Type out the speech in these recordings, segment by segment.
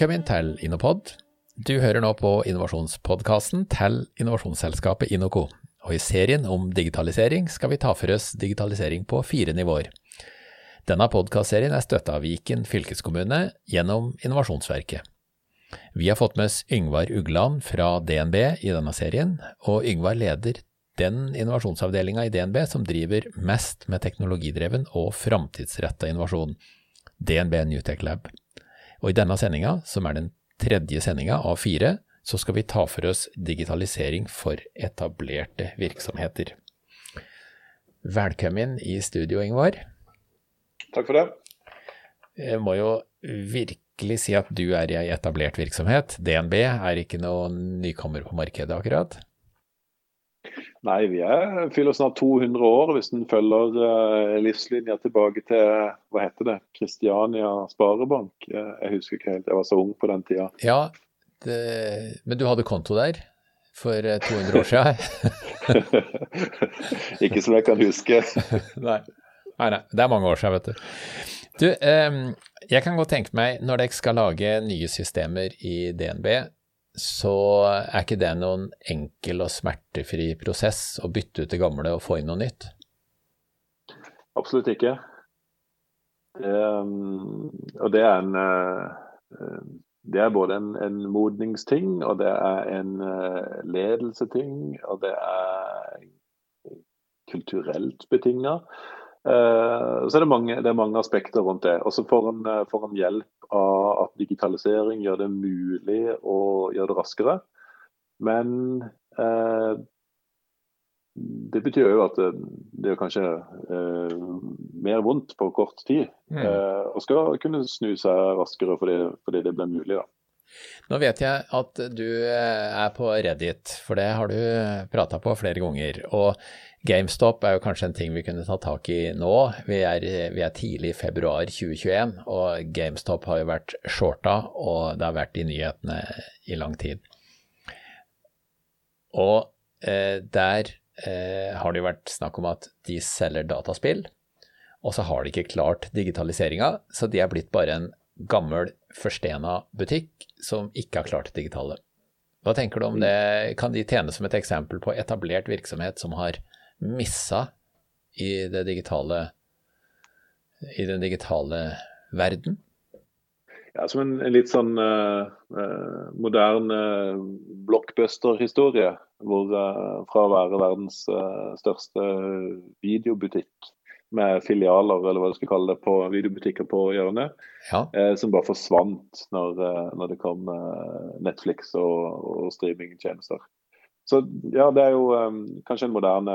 Velkommen til Innopod. Du hører nå på innovasjonspodkasten til innovasjonsselskapet Inoco. Og i serien om digitalisering skal vi ta for oss digitalisering på fire nivåer. Denne podkastserien er støtta av Viken fylkeskommune gjennom Innovasjonsverket. Vi har fått med oss Yngvar Ugland fra DNB i denne serien, og Yngvar leder den innovasjonsavdelinga i DNB som driver mest med teknologidreven og framtidsretta innovasjon, DNB Newtech Lab. Og i denne sendinga, som er den tredje sendinga av fire, så skal vi ta for oss digitalisering for etablerte virksomheter. Velkommen i studio, Ingvar. Takk for det. Jeg må jo virkelig si at du er i ei etablert virksomhet. DNB er ikke noen nykommer på markedet, akkurat? Nei, vi er, fyller snart 200 år hvis en følger uh, livslinja tilbake til hva heter det, Kristiania Sparebank. Uh, jeg husker ikke helt, jeg var så ung på den tida. Ja, det, men du hadde konto der for 200 eh, år siden? ikke som jeg kan huske. nei. nei, nei, det er mange år siden, vet du. Du, um, jeg kan godt tenke meg, når dere skal lage nye systemer i DNB, så er ikke det noen enkel og smertefri prosess å bytte ut det gamle og få inn noe nytt? Absolutt ikke. Um, og det er en uh, Det er både en, en modningsting, og det er en uh, ledelseting, og det er kulturelt betinga. Uh, så er det, mange, det er mange aspekter rundt det. Og så får en hjelp av at digitalisering gjør det mulig å gjøre det raskere. Men eh, det betyr jo at det, det er kanskje eh, mer vondt på kort tid. Mm. Eh, og skal kunne snu seg raskere fordi, fordi det ble mulig. da. Nå vet jeg at du eh, er på Reddit, for det har du prata på flere ganger. Og GameStop er jo kanskje en ting vi kunne ta tak i nå. Vi er, vi er tidlig i februar 2021, og GameStop har jo vært shorta, og det har vært i nyhetene i lang tid. Og eh, der eh, har det jo vært snakk om at de selger dataspill, og så har de ikke klart digitaliseringa, så de er blitt bare en gammel, forstena butikk som ikke har klart det digitale. Hva tenker du om det? Kan de tjene som et eksempel på etablert virksomhet som har missa i det digitale i den digitale verden? Ja, Som en, en litt sånn uh, moderne blockbuster-historie. Hvor uh, fra å være verdens uh, største videobutikk med filialer eller hva du skal kalle det, på videobutikker på hjørnet, ja. som bare forsvant når, når det kom Netflix og, og streamingtjenester. Så ja, det er jo um, kanskje en moderne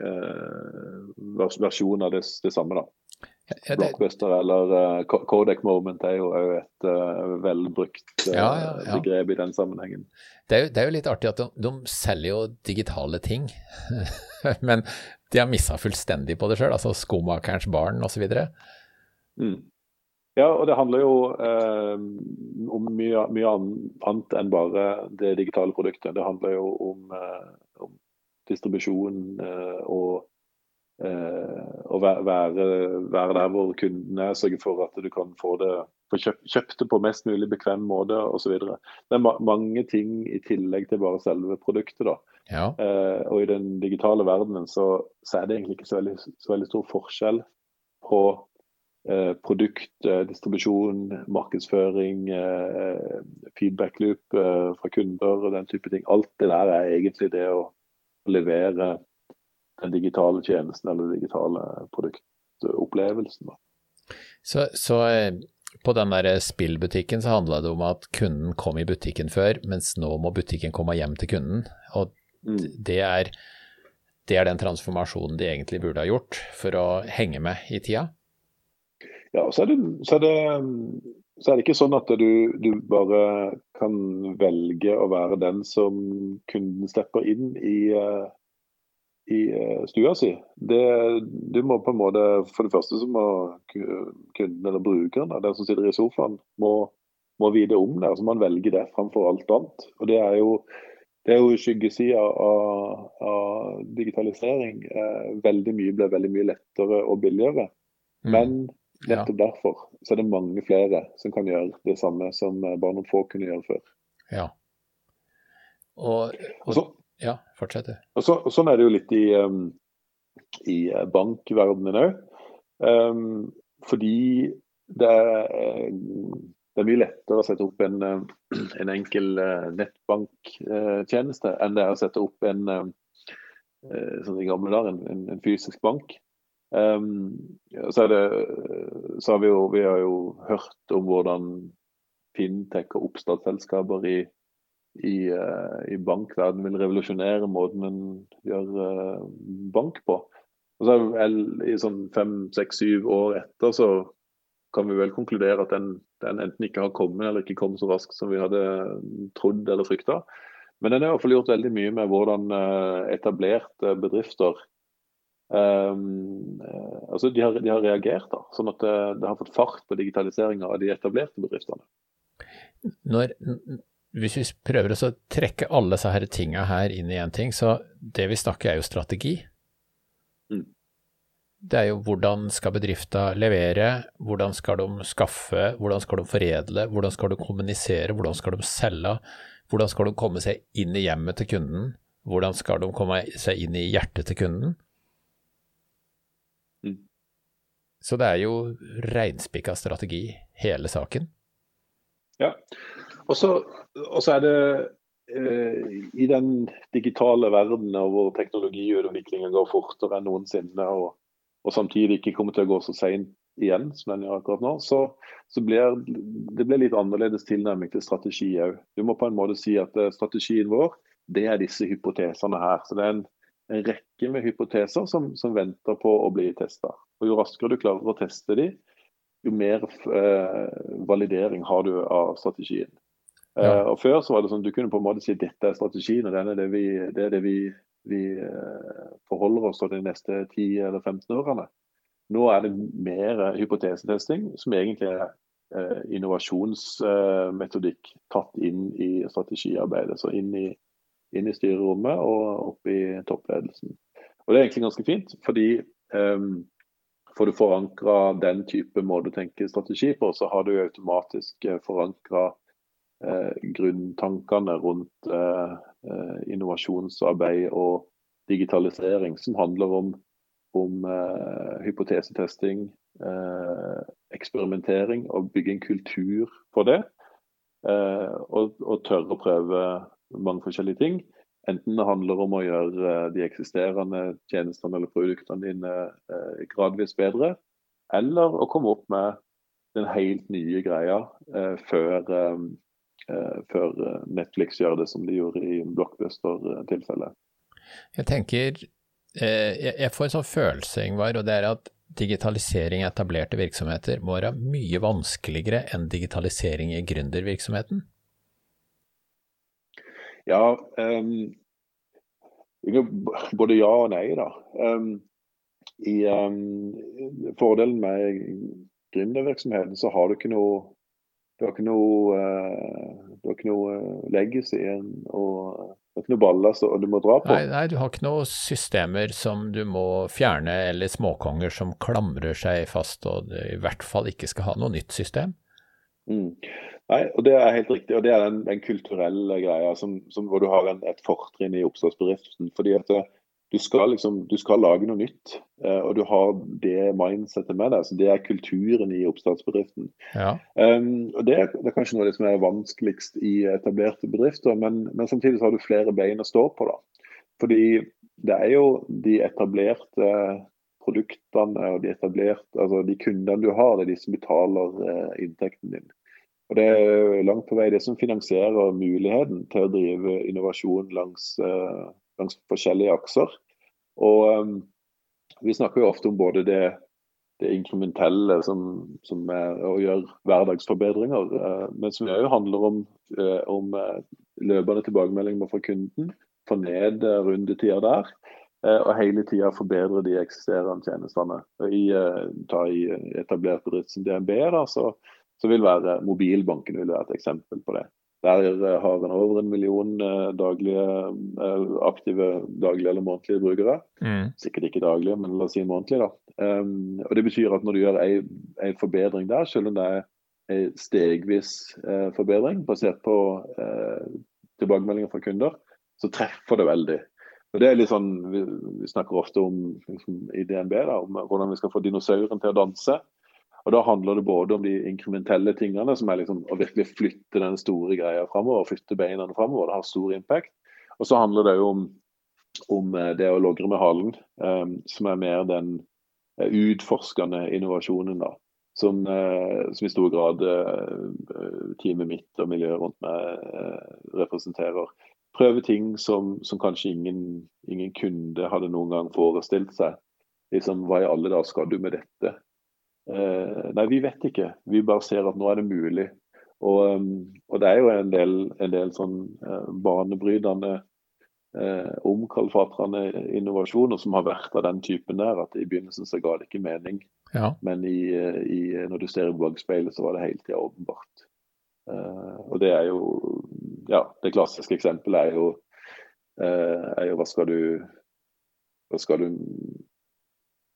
eh, versjon av det, det samme. da. Ja. Blockbuster eller uh, Codec Moment er jo et uh, velbrukt uh, ja, ja, begrep i den sammenhengen. Det er, jo, det er jo litt artig at de, de selger jo digitale ting, men de har missa fullstendig på det sjøl, altså Skomakerens barn osv. Mm. Ja, og det handler jo om mye, mye, annet enn bare det digitale produktet. Det handler jo om, om distribusjon eh, og, eh, og være, være, der hvor kunden er, sørge for at du kan få det få kjøpt, det på mest mulig bekvem måte osv. Det er ma mange ting i tillegg til bare selve produktet. da. Ja. Eh, og i den digitale verdenen så, så, er det egentlig ikke så veldig, så veldig stor forskjell på eh, produkt, eh, distribusjon, markedsføring, eh, feedback loop fra kunder og den type ting. Alt det der er egentlig det å levere den digitale tjenesten eller den digitale produktopplevelsen. Så, så, eh, på den der spillbutikken så handla det om at kunden kom i butikken før, mens nå må butikken komme hjem til kunden. Og mm. det, er, det er den transformasjonen de egentlig burde ha gjort for å henge med i tida? Ja, så er det, så er det, så er det ikke sånn at du, du, bare kan velge å være den som kunden stepper inn i, eh, i eh, stua si. Det, du må på en måte, For det første så må kunden eller brukeren, den som sitter i sofaen, må, må vite om det. altså Man velger det framfor alt annet. Og Det er jo, det er jo skyggesida av, av, digitalisering. Eh, veldig mye blir veldig mye lettere og billigere. Mm. Nettopp ja. derfor så er det mange flere som kan gjøre det samme som bare noen få kunne gjøre før. Ja. Og, og, og så, ja, fortsett du. Og, så, og, sånn er det jo litt i, um, i bankverdenen òg. Um, fordi det er, det er, mye lettere å sette opp en, en enkel nettbanktjeneste enn det er å sette opp en sånn i gamle dager, en, en, fysisk bank. Um, så, det, så, har vi jo, vi har jo hørt om hvordan fintech og oppstartsselskaper i, i, uh, i bankverden vil revolusjonere måten en gjør uh, bank på. Og så I sånn fem, seks, syv år etter så kan vi vel konkludere at den, den, enten ikke har kommet eller ikke kommet så raskt som vi hadde trodd eller frykta. Men den har i hvert fall gjort veldig mye med hvordan etablerte bedrifter Um, altså de har, de har, reagert, da, sånn at det, det har fått fart på digitaliseringa av de etablerte bedriftene. Når, hvis vi prøver å trekke alle disse her tinga her inn i én ting, så det vi snakker er jo strategi. Mm. Det er jo hvordan skal bedrifta levere, hvordan skal de skaffe, hvordan skal de foredle, hvordan skal de kommunisere, hvordan skal de selge, hvordan skal de komme seg inn i hjemmet til kunden, hvordan skal de komme seg inn i hjertet til kunden. Så det er jo reinspikka strategi, hele saken. Ja, og så er det eh, i den digitale verdenen hvor teknologiutviklingen går fortere enn noensinne, og, og, samtidig ikke kommer til å gå så seint igjen som den gjør akkurat nå, så, så blir det blir litt annerledes tilnærming til strategi òg. Du må på en måte si at eh, strategien vår det er disse hypotesene her. Så det er en en rekke med hypoteser som, som venter på å bli testa. Jo raskere du klarer å teste de, jo mer eh, validering har du av strategien. Ja. Eh, og Før så var det sånn du kunne på en måte si at dette er strategien, og det er det vi, det er det vi, vi eh, forholder oss til de neste 10 eller 15 årene. Nå er det mer hypotesetesting, som egentlig er eh, innovasjonsmetodikk tatt inn i strategiarbeidet. Så inn i inn i styrerommet og opp i toppledelsen. Og Det er egentlig ganske fint, fordi um, får du forankra den type måte å tenke strategi på, så har du automatisk eh, forankra uh, grunntankene rundt uh, uh, innovasjonsarbeid og digitalisering, som handler om, om eh, hypotesetesting, eh, eksperimentering og bygge en kultur for det. og, og tørre å prøve mange forskjellige ting. Enten det handler om å gjøre eh, de eksisterende tjenestene eller produktene dine eh, gradvis bedre, eller å komme opp med den helt nye greia eh, før, før Netflix gjør det som de gjorde i blockbuster-tilfellet. Jeg tenker, jeg får en sånn følelse, Ingvar, og det er at digitalisering i etablerte virksomheter må være mye vanskeligere enn digitalisering i gründervirksomheten. Ja, um, både ja og nei, da. Um, i, um, fordelen med gründervirksomheten så har du ikke noe du har ikke noe, uh, du har ikke noe legacy og du har ikke noe ballast og du må dra på. Nei, nei, du har ikke noen systemer som du må fjerne, eller småkonger som klamrer seg fast og i hvert fall ikke skal ha noe nytt system. Mm. Nei, og Det er helt riktig. og Det er den, den kulturelle greia som, som, hvor du har en, et fortrinn i oppstartsbedriften. fordi at eh, du skal, liksom, du skal lage noe nytt, eh, og du har det mindsettet med deg. så Det er kulturen i oppstartsbedriften. Ja. Um, og det, det, er kanskje noe av det som er vanskeligst i etablerte bedrifter, men, men samtidig så har du flere bein å stå på. da. Fordi det er jo de etablerte produktene og de etablerte, altså de kundene du har, det er de som betaler inntekten din. Og Det er langt på vei det som finansierer muligheten til å drive innovasjon langs, uh, langs forskjellige akser. Og um, Vi snakker jo ofte om både det, det inkrementelle som, som, er å gjøre hverdagsforbedringer, uh, men som òg handler om, om løpende tilbakemeldinger fra kunden. Få ned rundetida der, og hele tida forbedre de eksisterende tjenestene. I, ta i etablert bedrift som DNB, da, så så vil være mobilbanken vil være et eksempel på det. Der eh, har en over en million eh, daglige, eh, aktive daglige eller månedlige brukere. Mm. Sikkert ikke daglige, men la oss si månedlige. da. Um, og Det betyr at når du gjør en forbedring der, selv om det er en stegvis uh, forbedring basert på uh, tilbakemeldinger fra kunder, så treffer det veldig. Og det er litt sånn, Vi, vi snakker ofte om liksom, i DNB da, om hvordan vi skal få dinosauren til å danse. Og Da handler det både om de inkrementelle tingene, som er liksom å virkelig flytte den store greia framover. Flytte beina framover. Det har stor impact. Og så handler det jo om, om eh, det å logre med halen, um, som er mer den uh, utforskende innovasjonen. da. Som, som, i stor grad teamet mitt og miljøet rundt meg representerer prøve ting som, som kanskje ingen, ingen, kunde hadde noen gang forestilt seg. Liksom, Hva i alle dager skal du med dette? Eh, nei, vi vet ikke. Vi bare ser at nå er det mulig. Og, um, og det er jo en del, en del sånn eh, banebrytende, eh, omkalfatrende innovasjoner som har vært av den typen der. At i begynnelsen så ga det ikke mening. Ja. Men i, i, når du ser i bakspeilet, så var det hele tida åpenbart. Eh, og det er jo ja, det klassiske eksempelet er jo, eh, er jo hva skal du hva skal du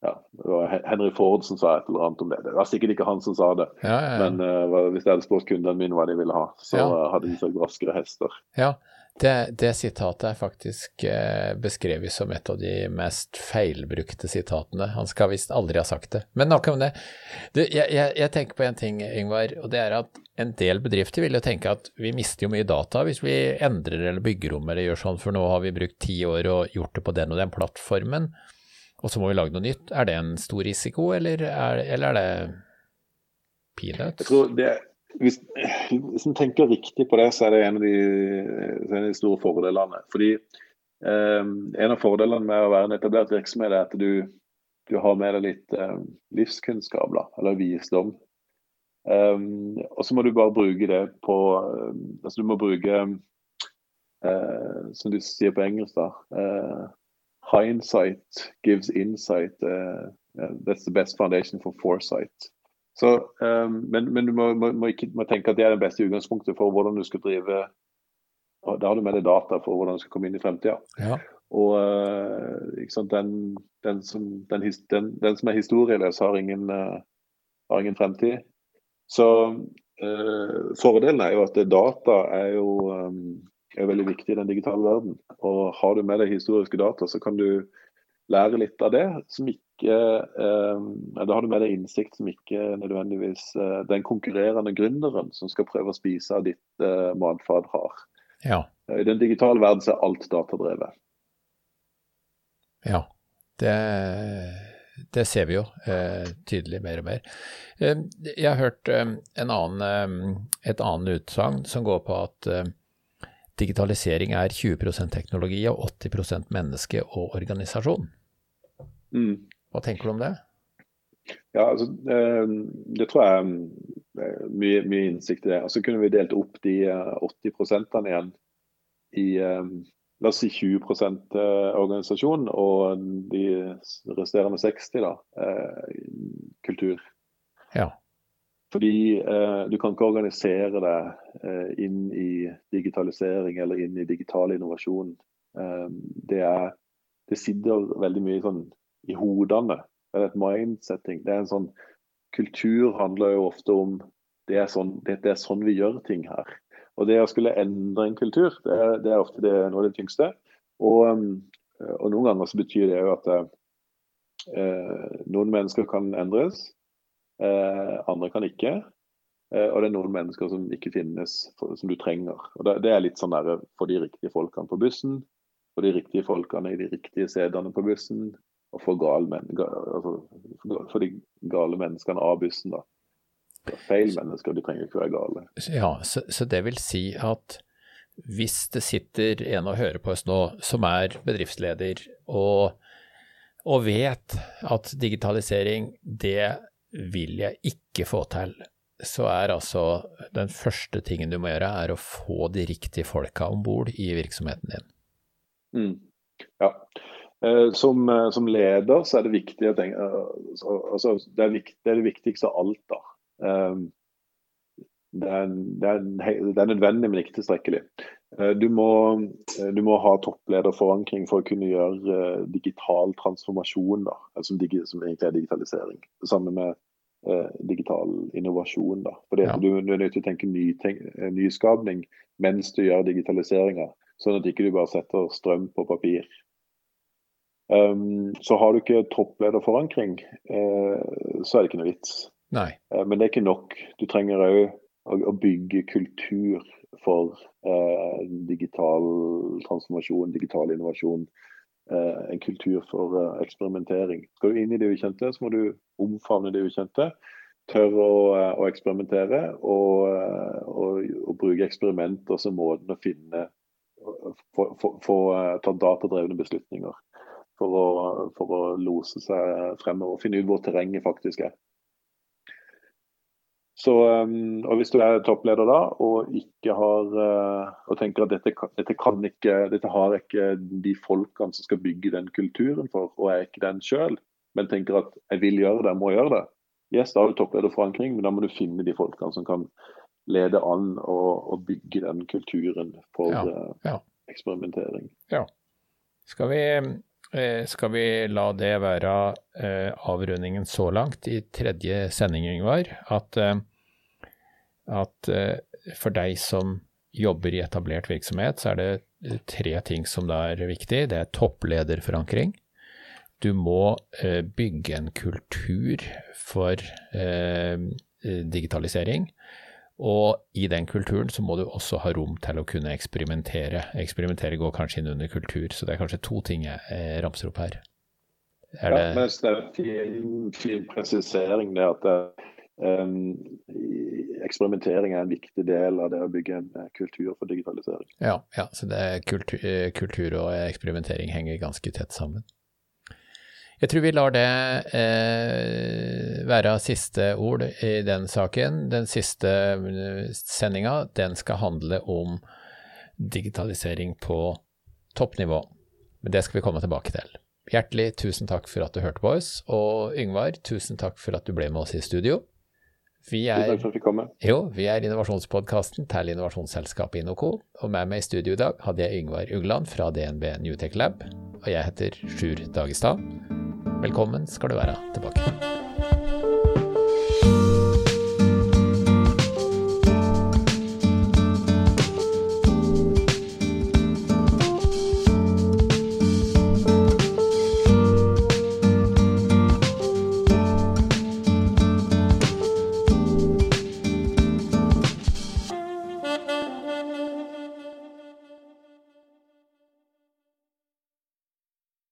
ja, det var Henry Ford som sa et eller annet om det. Det var sikkert ikke han som sa det. Ja, ja, men uh, hvis jeg hadde spurt kundene mine hva de ville ha, så hadde de sagt raskere hester. Ja, det, det, sitatet er faktisk eh, beskrevet som et av de mest feilbrukte sitatene. Han skal visst aldri ha sagt det. Men nok om det. Du, jeg, jeg, jeg, tenker på en ting, Ingvar, og det er at en del bedrifter vil jo tenke at vi mister jo mye data hvis vi endrer eller bygger om eller gjør sånn, for nå har vi brukt ti år og gjort det på den og den plattformen, og så må vi lage noe nytt. Er det en stor risiko, eller er, eller er det peanuts? Jeg tror det hvis, hvis en tenker riktig på det, så er det en av de, en av de store fordelene. Fordi eh, En av fordelene med å være en etablert virksomhet er at du, du har med deg litt eh, livskunnskap, eller visdom. Um, og så må du bare bruke det på uh, altså Du må bruke, uh, som du sier på engelsk, da uh, Hindsight gives insight. that's the best foundation for foresight. Så, um, men, men, du må, må, må, ikke, må, tenke at det er det beste utgangspunktet for hvordan du skal drive Da har du med deg data for hvordan du skal komme inn i fremtida. Ja. Og uh, den, den, som, den, den, som, er historieløs, har ingen, uh, har ingen fremtid. Så uh, fordelen er jo at data er jo um, er veldig viktig i den digitale verden. Og har du med deg historiske data, så kan du lære litt av det som ikke eh, Da har du med deg innsikt som ikke nødvendigvis eh, den konkurrerende gründeren som skal prøve å spise av ditt eh, matfat, har. Ja. I den digitale verden så er alt datadrevet. Ja, det, det ser vi jo eh, tydelig mer og mer. Eh, jeg har hørt eh, annen, et annet utsagn som går på at digitalisering er 20% teknologi og 80% menneske og organisasjon. Mm. Hva tenker du om det? Ja, altså, eh, Det tror jeg er mye, mye innsikt i det. Så kunne vi delt opp de 80 eh, igjen i eh, la oss si 20% organisasjon og de resterende 60 da, kultur. Ja. Fordi eh, du kan ikke organisere deg eh, inn i digitalisering eller inn i digital innovasjon. Eh, det, er, det sitter veldig mye sånn i hodene. Det er et mindsetting. Det er en sånn Kultur handler jo ofte om det er, sånn, det, det er sånn vi gjør ting her. Og det å skulle endre en kultur, det det er ofte det, noe av det tyngste. Og, um, og, noen ganger så betyr det jo at eh, noen mennesker kan endres, eh, andre kan ikke. Eh, og det er noen mennesker som ikke finnes, som du trenger. Og det, er litt sånn der for de riktige folkene på bussen, for de riktige folkene i de riktige sedene på bussen, og for, gale, altså, for de gale menneskene av bussen. da. Feil mennesker, de trenger ikke være gale. Ja, så, så, det vil si at hvis det sitter en og hører på oss nå som er bedriftsleder og, og vet at digitalisering, det vil jeg ikke få til, så er altså den første tingen du må gjøre, er å få de riktige folka om bord i virksomheten din. Mm. Ja, Eh, som, eh, som, leder så er det viktig å tenke eh, altså, det, er viktig, det, er det viktigste av alt. da. Det er, det, er, det er, nødvendig, men ikke tilstrekkelig. Eh, du må, eh, du må, ha topplederforankring for å kunne gjøre uh, digital transformasjon, da, som, digi, som, egentlig er digitalisering. Det samme med eh, digital innovasjon. Da. Fordi ja. du, du, er nødt til å tenke ny, nyskapning mens du gjør digitaliseringa, sånn at ikke du bare setter strøm på papir. Um, så har du ikke topplederforankring, eh, så er det ikke noe vits. men det er ikke nok. Du trenger òg å, å bygge kultur for eh, digital transformasjon, digital innovasjon. Eh, en kultur for eh, eksperimentering. Skal du inn i det ukjente, så må du omfavne det ukjente. Tørre å, eh, å eksperimentere og, eh, og, og, bruke eksperimenter som måten å finne Få eh, ta datadrevne beslutninger for å, for å lose seg fremover. Finne ut hvor terrenget faktisk er. Så, um, og Hvis du er toppleder da og har uh, og tenker at dette, dette, kan ikke, dette har ikke de folkene som skal bygge den kulturen for, og er ikke den sjøl, men tenker at jeg vil gjøre det, jeg må gjøre det, yes, da har du topplederforankring, men da må du finne de folkene som kan lede an og, og bygge den kulturen for ja, uh, ja. eksperimentering. Ja. Skal vi, eh, skal vi la det være avrundingen så langt i tredje sending, Yngvar? At at eh, for deg som jobber i etablert virksomhet, så er det tre ting som da er viktig. Det er topplederforankring. Du må eh, bygge en kultur for eh, digitalisering. Og i den kulturen så må du også ha rom til å kunne eksperimentere. Eksperimentere går kanskje inn under kultur, så det er kanskje to ting jeg ramser opp her. Er det... Ja, men det er en fin, fin presisering det at um, um, eksperimentering er en viktig del av det å bygge en eh, kultur for digitalisering. Ja, ja så kultur, eh, kultur, og eksperimentering henger ganske tett sammen. Jeg tror vi lar det eh, være siste ord i den saken. Den siste eh, sendinga den skal handle om digitalisering på toppnivå. Men det skal vi komme tilbake til. Hjertelig tusen takk for at du hørte på oss, og Yngvar, tusen takk for at du ble med oss i studio. Vi er, Tusen takk for at vi kom med. Jo, vi er innovasjonspodkasten til innovasjonsselskapet InnoCo. Og med meg i studio i dag hadde jeg Yngvar Ugland fra DNB Newtech Lab. Og jeg heter Sjur Dagestad. Velkommen skal du være tilbake.